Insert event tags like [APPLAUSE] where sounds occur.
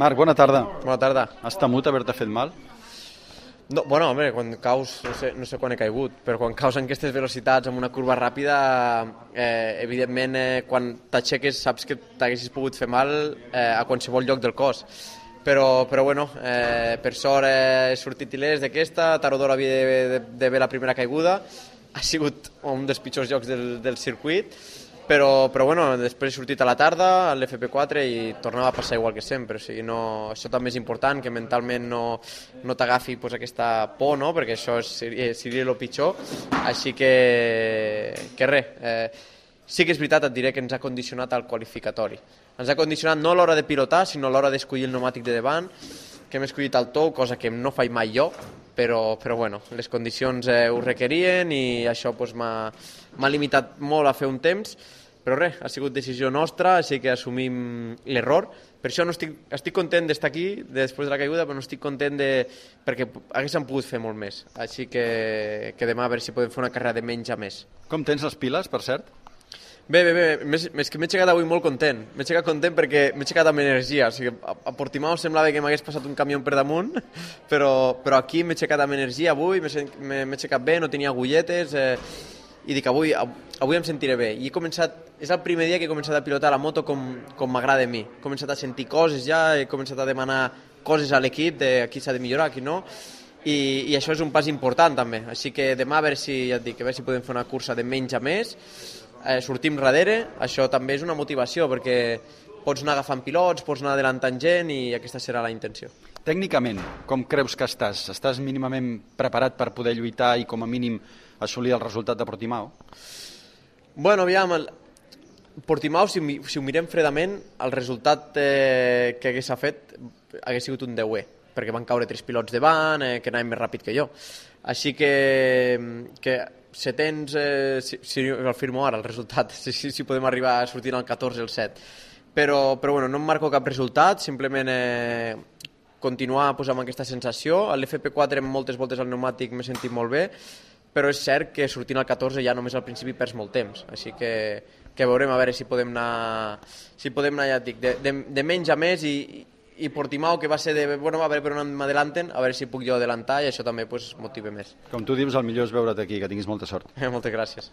Marc, bona tarda. Bona tarda. Has temut haver-te fet mal? No, bueno, home, quan caus, no sé, no sé quan he caigut, però quan caus en aquestes velocitats, amb una curva ràpida, eh, evidentment, eh, quan t'aixeques saps que t'haguessis pogut fer mal eh, a qualsevol lloc del cos. Però, però bueno, eh, per sort eh, he sortit il·lès d'aquesta, d'hora havia de, de, de ver la primera caiguda, ha sigut un dels pitjors jocs del, del circuit, però, però bueno, després he sortit a la tarda a l'FP4 i tornava a passar igual que sempre, o sigui, no, això també és important, que mentalment no, no t'agafi pues, aquesta por, no? perquè això és, seria, el pitjor, així que, que res, eh, sí que és veritat, et diré que ens ha condicionat al qualificatori. Ens ha condicionat no a l'hora de pilotar, sinó a l'hora d'escollir el pneumàtic de davant, que hem escollit el tou, cosa que no faig mai jo, però, però bueno, les condicions eh, ho requerien i això pues, m'ha limitat molt a fer un temps, però res, ha sigut decisió nostra, així que assumim l'error. Per això no estic, estic content d'estar aquí després de la caiguda, però no estic content de... perquè haguéssim pogut fer molt més. Així que, que demà a veure si podem fer una carrera de menys a més. Com tens les piles, per cert? Bé, bé, bé, més, més que m'he aixecat avui molt content. M'he aixecat content perquè m'he aixecat amb energia. O sigui, a, a Portimao semblava que m'hagués passat un camió per damunt, [LAUGHS] però, però aquí m'he aixecat amb energia avui, m'he aixecat bé, no tenia agulletes, eh, i dic, avui, avui em sentiré bé. I he començat, és el primer dia que he començat a pilotar la moto com, com m'agrada a mi. He començat a sentir coses ja, he començat a demanar coses a l'equip, de aquí s'ha de millorar, aquí no, i, i això és un pas important també. Així que demà a veure si, ja et dic, a veure si podem fer una cursa de menys a més, eh, sortim darrere, això també és una motivació perquè pots anar agafant pilots, pots anar adelantant gent i aquesta serà la intenció. Tècnicament, com creus que estàs? Estàs mínimament preparat per poder lluitar i com a mínim assolir el resultat de Portimao? Bueno, aviam, el... Portimao, si, si ho mirem fredament, el resultat eh, que hagués fet hagués sigut un 10 perquè van caure tres pilots davant, eh, que anaven més ràpid que jo. Així que, que setens, eh, si, si el firmo ara, el resultat, [LAUGHS] si, si, podem arribar a sortir al 14 el 7. Però, però bueno, no em marco cap resultat, simplement eh, continuar pues, amb aquesta sensació. A l'FP4 amb moltes voltes al pneumàtic m'he sentit molt bé, però és cert que sortint al 14 ja només al principi perds molt temps, així que, que veurem a veure si podem anar, si podem anar ja dic, de, de, de menys a més i, i Portimao, que va ser de, bueno, a veure per on m'adelanten, a veure si puc jo adelantar i això també pues, motive més. Com tu dius, el millor és veure't aquí, que tinguis molta sort. [LAUGHS] Moltes gràcies.